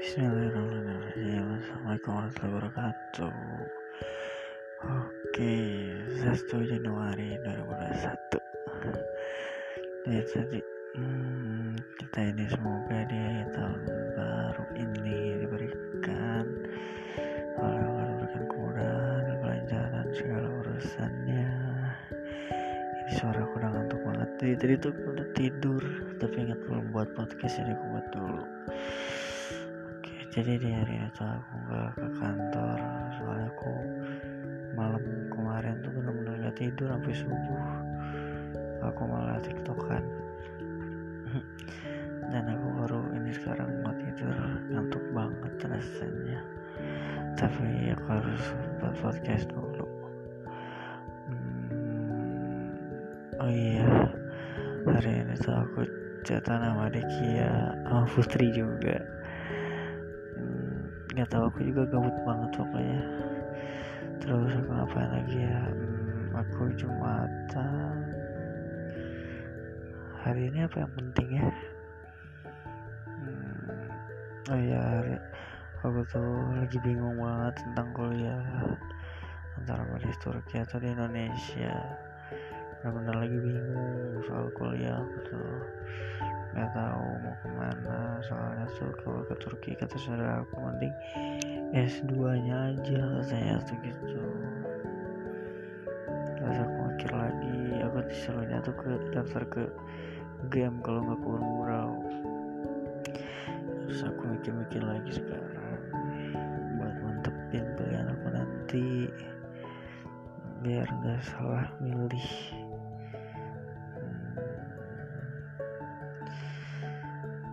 Bismillahirrahmanirrahim. Assalamualaikum warahmatullahi wabarakatuh. Oke 1 Januari 2021 Ya jadi hmm, Kita ini semoga di tahun baru ini diberikan Allah diberikan kemudahan kelancaran segala urusannya Ini suara aku udah ngantuk banget Tadi, tadi tuh udah tidur Tapi ingat belum buat podcast jadi aku buat dulu jadi di hari itu aku gak ke kantor soalnya aku malam kemarin tuh bener-bener gak tidur sampai subuh. Aku malah tiktokan. Dan aku baru ini sekarang mau tidur ngantuk banget rasanya. Tapi aku harus buat podcast dulu. Hmm, oh iya. Hari ini tuh aku cerita nama Dekia sama Putri juga nggak tahu aku juga gabut banget pokoknya. Terus aku ngapain lagi ya? Hmm, aku jumatan. Hari ini apa yang penting ya? Hmm, oh iya hari aku tuh lagi bingung banget tentang kuliah. Antara mau di Turki atau di Indonesia. Benar-benar lagi bingung soal kuliah aku tuh nggak tahu mau ke mana soalnya tuh kalau ke Turki kata saudara aku mending S2 nya aja katanya tuh gitu. Terus aku mikir lagi aku disuruhnya tuh ke daftar ke game kalau nggak ke Unmurau terus aku mikir-mikir lagi sekarang buat mantepin pilihan aku nanti biar nggak salah milih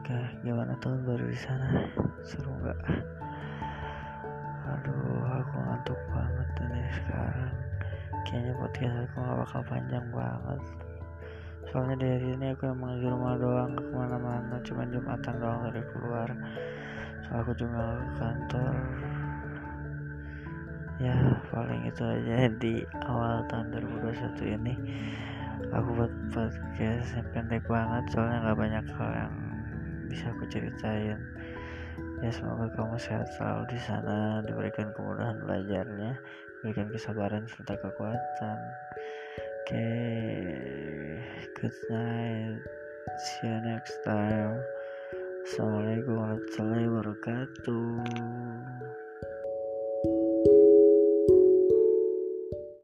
Oke, gimana tahun baru di sana? Seru nggak? Aduh, aku ngantuk banget ini sekarang. Kayaknya podcast aku nggak bakal panjang banget. Soalnya dari ini aku emang di rumah doang, ke ke mana-mana. Cuma jumatan doang dari keluar. Soal aku juga ke kantor. Ya, paling itu aja di awal tahun 2021 ini. Aku buat podcast yang pendek banget, soalnya nggak banyak hal yang bisa aku ceritain. Ya semoga kamu sehat selalu di sana diberikan kemudahan belajarnya diberikan kesabaran serta kekuatan. Oke okay. good night. See you next time. Assalamualaikum warahmatullahi wabarakatuh